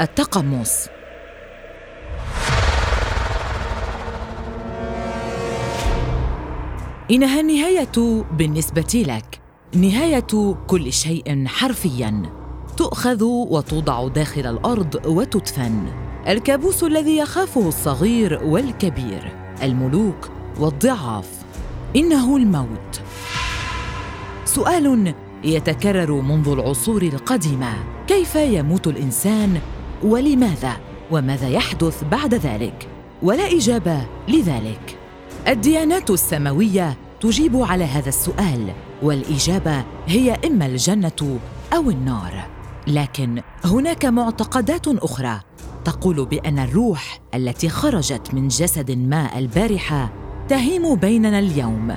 التقمص. إنها النهاية بالنسبة لك. نهاية كل شيء حرفياً. تؤخذ وتوضع داخل الأرض وتدفن. الكابوس الذي يخافه الصغير والكبير. الملوك والضعاف. إنه الموت. سؤال يتكرر منذ العصور القديمة. كيف يموت الإنسان ولماذا؟ وماذا يحدث بعد ذلك؟ ولا إجابة لذلك. الديانات السماوية تجيب على هذا السؤال والإجابة هي إما الجنة أو النار. لكن هناك معتقدات أخرى تقول بأن الروح التي خرجت من جسد ما البارحة تهيم بيننا اليوم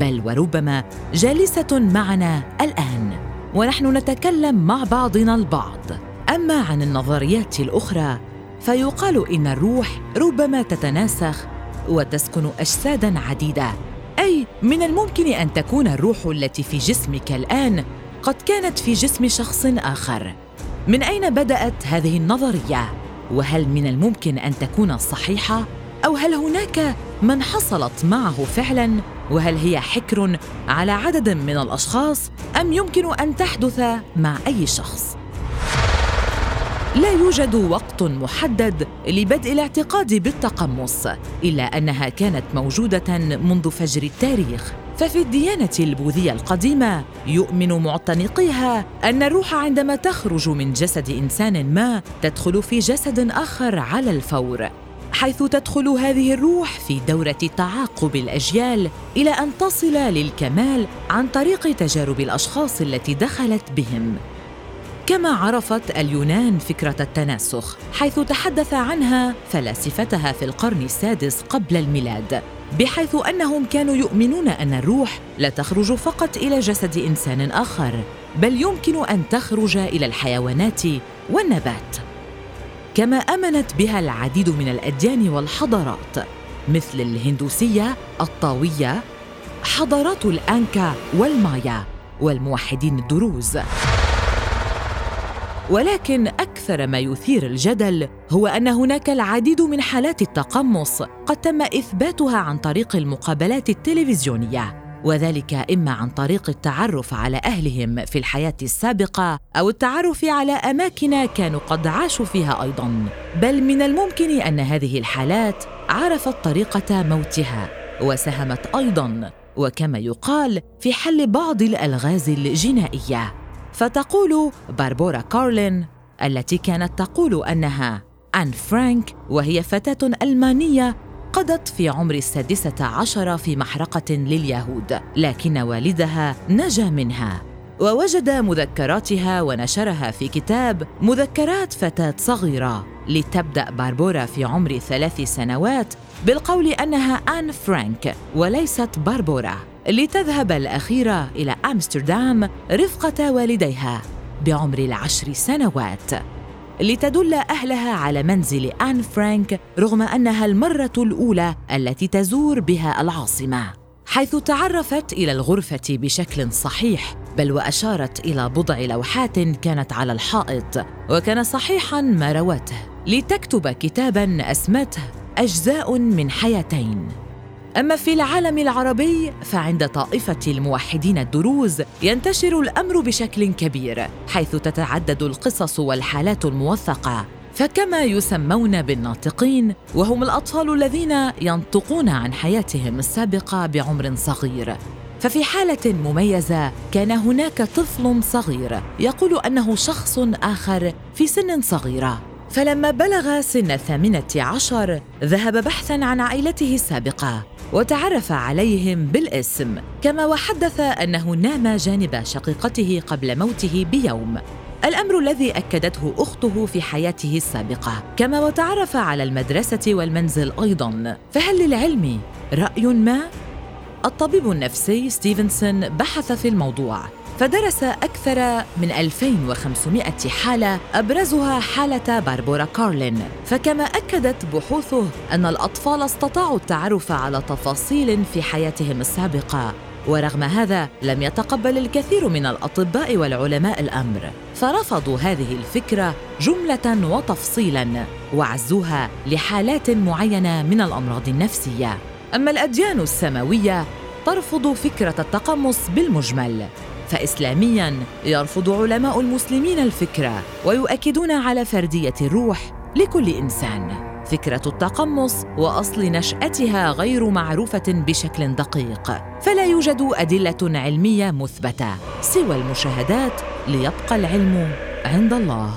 بل وربما جالسة معنا الآن. ونحن نتكلم مع بعضنا البعض. اما عن النظريات الأخرى فيقال إن الروح ربما تتناسخ وتسكن اجسادا عديدة. أي من الممكن أن تكون الروح التي في جسمك الآن قد كانت في جسم شخص آخر. من أين بدأت هذه النظرية؟ وهل من الممكن أن تكون صحيحة؟ أو هل هناك من حصلت معه فعلا؟ وهل هي حكر على عدد من الأشخاص؟ أم يمكن أن تحدث مع أي شخص؟ لا يوجد وقت محدد لبدء الاعتقاد بالتقمص إلا أنها كانت موجودة منذ فجر التاريخ. ففي الديانة البوذية القديمة يؤمن معتنقيها أن الروح عندما تخرج من جسد إنسان ما تدخل في جسد آخر على الفور حيث تدخل هذه الروح في دورة تعاقب الأجيال إلى أن تصل للكمال عن طريق تجارب الأشخاص التي دخلت بهم. كما عرفت اليونان فكرة التناسخ حيث تحدث عنها فلاسفتها في القرن السادس قبل الميلاد بحيث أنهم كانوا يؤمنون أن الروح لا تخرج فقط إلى جسد إنسان آخر بل يمكن أن تخرج إلى الحيوانات والنبات. كما آمنت بها العديد من الأديان والحضارات مثل الهندوسية الطاوية حضارات الأنكا والمايا والموحدين الدروز. ولكن أكثر ما يثير الجدل هو أن هناك العديد من حالات التقمص قد تم إثباتها عن طريق المقابلات التلفزيونية وذلك إما عن طريق التعرف على أهلهم في الحياة السابقة أو التعرف على أماكن كانوا قد عاشوا فيها أيضا. بل من الممكن أن هذه الحالات عرفت طريقة موتها وساهمت أيضا وكما يقال في حل بعض الألغاز الجنائية. فتقول باربورا كارلين التي كانت تقول أنها أن فرانك وهي فتاة ألمانية قضت في عمر السادسة عشر في محرقة لليهود لكن والدها نجا منها. ووجد مذكراتها ونشرها في كتاب مذكرات فتاة صغيرة لتبدأ باربورا في عمر ثلاث سنوات بالقول أنها أن فرانك وليست باربورا. لتذهب الأخيرة إلى أمستردام رفقة والديها بعمر العشر سنوات. لتدل أهلها على منزل آن فرانك رغم أنها المرة الأولى التي تزور بها العاصمة. حيث تعرفت إلى الغرفة بشكل صحيح بل وأشارت إلى بضع لوحات كانت على الحائط وكان صحيحا ما روته. لتكتب كتابا أسمته أجزاء من حياتين. أما في العالم العربي فعند طائفة الموحدين الدروز ينتشر الأمر بشكل كبير حيث تتعدد القصص والحالات الموثقة. فكما يسمون بالناطقين وهم الأطفال الذين ينطقون عن حياتهم السابقة بعمر صغير. ففي حالة مميزة كان هناك طفل صغير يقول أنه شخص آخر في سن صغيرة. فلما بلغ سن الثامنة عشر ذهب بحثاً عن عائلته السابقة. وتعرف عليهم بالاسم كما وحدث أنه نام جانب شقيقته قبل موته بيوم. الأمر الذي أكدته أخته في حياته السابقة. كما وتعرف على المدرسة والمنزل أيضا. فهل للعلم رأي ما؟ الطبيب النفسي ستيفنسون بحث في الموضوع. فدرس أكثر من 2500 حالة أبرزها حالة باربورا كارلين. فكما أكدت بحوثه أن الأطفال استطاعوا التعرف على تفاصيل في حياتهم السابقة ورغم هذا لم يتقبل الكثير من الأطباء والعلماء الأمر. فرفضوا هذه الفكرة جملة وتفصيلا وعزوها لحالات معينة من الأمراض النفسية. أما الأديان السماوية ترفض فكرة التقمص بالمجمل. فاسلاميا يرفض علماء المسلمين الفكرة ويؤكدون على فردية الروح لكل إنسان. فكرة التقمص وأصل نشأتها غير معروفة بشكل دقيق فلا يوجد أدلة علمية مثبتة سوى المشاهدات ليبقى العلم عند الله.